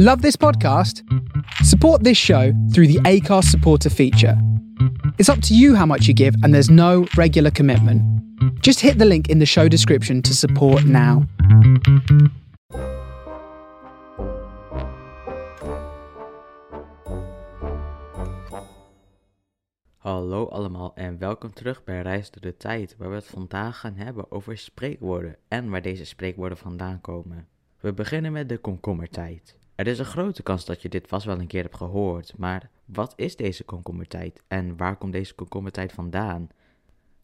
Love this podcast? Support this show through the ACARS supporter feature. It's up to you how much you give, and there's no regular commitment. Just hit the link in the show description to support now. Hallo allemaal en welkom terug bij Reis door de Tijd, waar we het vandaag gaan hebben over spreekwoorden en waar deze spreekwoorden vandaan komen. We beginnen met de komkommertijd. Er is een grote kans dat je dit vast wel een keer hebt gehoord, maar wat is deze komkommertijd en waar komt deze komkommertijd vandaan?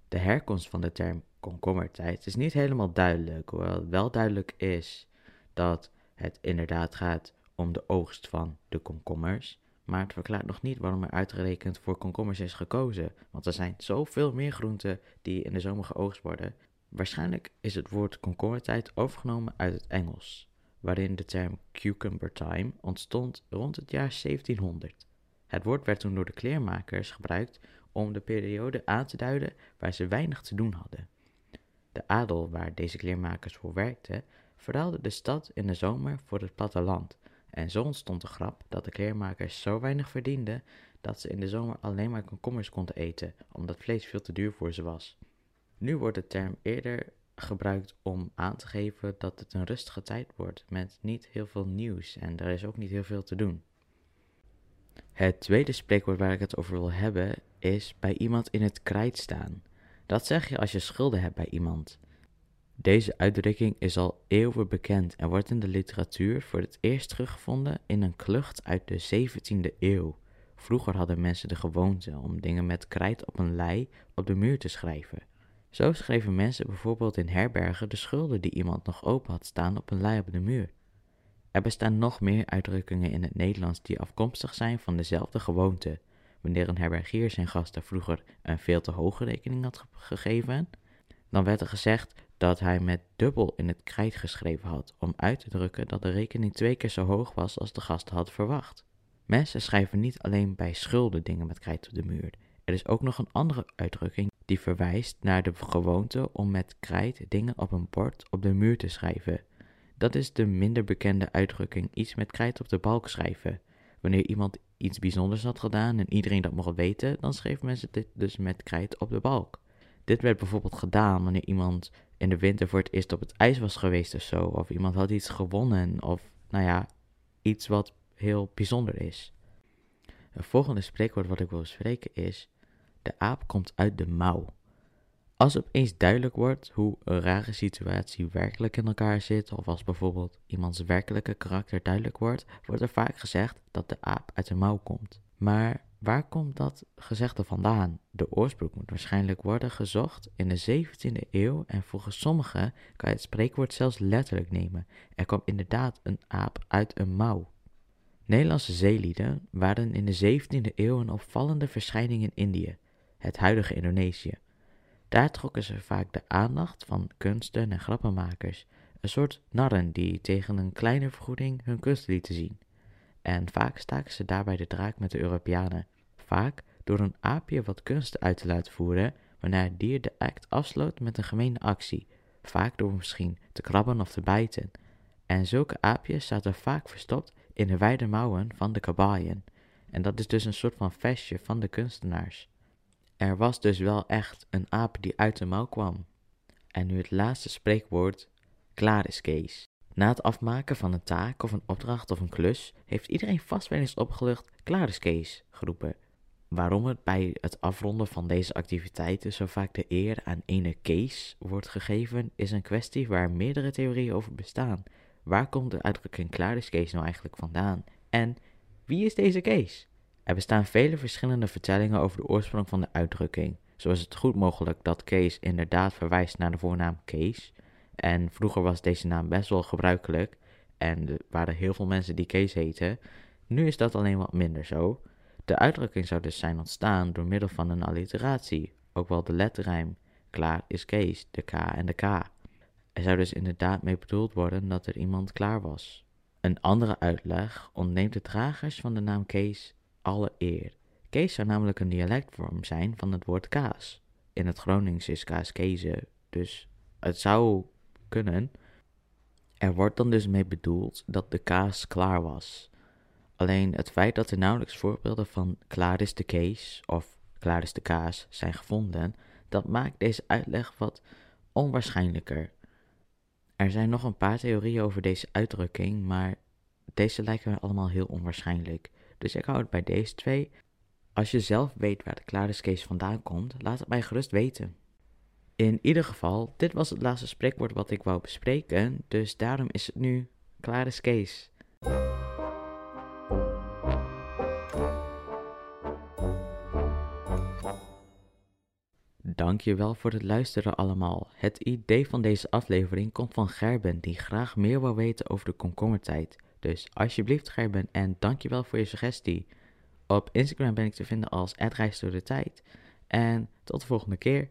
De herkomst van de term komkommertijd is niet helemaal duidelijk, hoewel het wel duidelijk is dat het inderdaad gaat om de oogst van de komkommers. Maar het verklaart nog niet waarom er uitgerekend voor komkommers is gekozen, want er zijn zoveel meer groenten die in de zomer geoogst worden. Waarschijnlijk is het woord komkommertijd overgenomen uit het Engels, waarin de term cucumber time ontstond rond het jaar 1700. Het woord werd toen door de kleermakers gebruikt om de periode aan te duiden waar ze weinig te doen hadden. De adel waar deze kleermakers voor werkten, verruilde de stad in de zomer voor het platteland. En zo ontstond de grap dat de kleermakers zo weinig verdienden dat ze in de zomer alleen maar komkommers konden eten, omdat vlees veel te duur voor ze was. Nu wordt de term eerder gebruikt om aan te geven dat het een rustige tijd wordt met niet heel veel nieuws en er is ook niet heel veel te doen. Het tweede spreekwoord waar ik het over wil hebben is bij iemand in het krijt staan. Dat zeg je als je schulden hebt bij iemand. Deze uitdrukking is al eeuwen bekend en wordt in de literatuur voor het eerst teruggevonden in een klucht uit de 17e eeuw. Vroeger hadden mensen de gewoonte om dingen met krijt op een lei op de muur te schrijven. Zo schreven mensen bijvoorbeeld in herbergen de schulden die iemand nog open had staan op een lei op de muur. Er bestaan nog meer uitdrukkingen in het Nederlands die afkomstig zijn van dezelfde gewoonte. Wanneer een herbergier zijn gasten vroeger een veel te hoge rekening had gegeven, dan werd er gezegd dat hij met dubbel in het krijt geschreven had, om uit te drukken dat de rekening twee keer zo hoog was als de gasten hadden verwacht. Mensen schrijven niet alleen bij schulden dingen met krijt op de muur. Er is ook nog een andere uitdrukking die verwijst naar de gewoonte om met krijt dingen op een bord op de muur te schrijven. Dat is de minder bekende uitdrukking iets met krijt op de balk schrijven. Wanneer iemand iets bijzonders had gedaan en iedereen dat mocht weten, dan schreef mensen dit dus met krijt op de balk. Dit werd bijvoorbeeld gedaan wanneer iemand in de winter voor het eerst op het ijs was geweest of zo, of iemand had iets gewonnen, of nou ja, iets wat heel bijzonder is. Het volgende spreekwoord wat ik wil spreken is: de aap komt uit de mouw. Als opeens duidelijk wordt hoe een rare situatie werkelijk in elkaar zit, of als bijvoorbeeld iemands werkelijke karakter duidelijk wordt, wordt er vaak gezegd dat de aap uit de mouw komt. Maar waar komt dat gezegde vandaan? De oorsprong moet waarschijnlijk worden gezocht in de 17e eeuw en volgens sommigen kan je het spreekwoord zelfs letterlijk nemen. Er kwam inderdaad een aap uit een mouw. Nederlandse zeelieden waren in de 17e eeuw een opvallende verschijning in Indië, het huidige Indonesië. Daar trokken ze vaak de aandacht van kunsten en grappenmakers, een soort narren die tegen een kleine vergoeding hun kunst lieten zien. En vaak staken ze daarbij de draak met de Europeanen, vaak door een aapje wat kunsten uit te laten voeren, waarna het dier de act afsloot met een gemene actie, vaak door misschien te krabben of te bijten. En zulke aapjes zaten vaak verstopt in de wijde mouwen van de kabaien, en dat is dus een soort van vestje van de kunstenaars. Er was dus wel echt een aap die uit de mouw kwam. En nu het laatste spreekwoord, klaar is Kees. Na het afmaken van een taak of een opdracht of een klus heeft iedereen vast wel eens opgelucht klaar is Kees geroepen. Waarom het bij het afronden van deze activiteiten zo vaak de eer aan ene Kees wordt gegeven, is een kwestie waar meerdere theorieën over bestaan. Waar komt de uitdrukking klaar is Kees nou eigenlijk vandaan? En wie is deze Kees? Er bestaan vele verschillende vertellingen over de oorsprong van de uitdrukking. Zo is het goed mogelijk dat Kees inderdaad verwijst naar de voornaam Kees. En vroeger was deze naam best wel gebruikelijk. En er waren heel veel mensen die Kees heten. Nu is dat alleen wat minder zo. De uitdrukking zou dus zijn ontstaan door middel van een alliteratie, ook wel de letterrijm. Klaar is Kees, de K en de K. Er zou dus inderdaad mee bedoeld worden dat er iemand klaar was. Een andere uitleg ontneemt de dragers van de naam Kees alle eer. Kees zou namelijk een dialectvorm zijn van het woord kaas. In het Gronings is kaas kezen, dus het zou kunnen. Er wordt dan dus mee bedoeld dat de kaas klaar was. Alleen het feit dat er nauwelijks voorbeelden van klaar is de Kees of klaar is de kaas zijn gevonden, dat maakt deze uitleg wat onwaarschijnlijker. Er zijn nog een paar theorieën over deze uitdrukking, maar deze lijken me allemaal heel onwaarschijnlijk. Dus ik hou het bij deze twee. Als je zelf weet waar de klaar is Kees vandaan komt, laat het mij gerust weten. In ieder geval, dit was het laatste spreekwoord wat ik wou bespreken, dus daarom is het nu klaar is Kees. Dankjewel voor het luisteren allemaal. Het idee van deze aflevering komt van Gerben, die graag meer wil weten over de komkommertijd. Dus alsjeblieft Gerben en dankjewel voor je suggestie. Op Instagram ben ik te vinden als @reisdoordeTijd. En tot de volgende keer.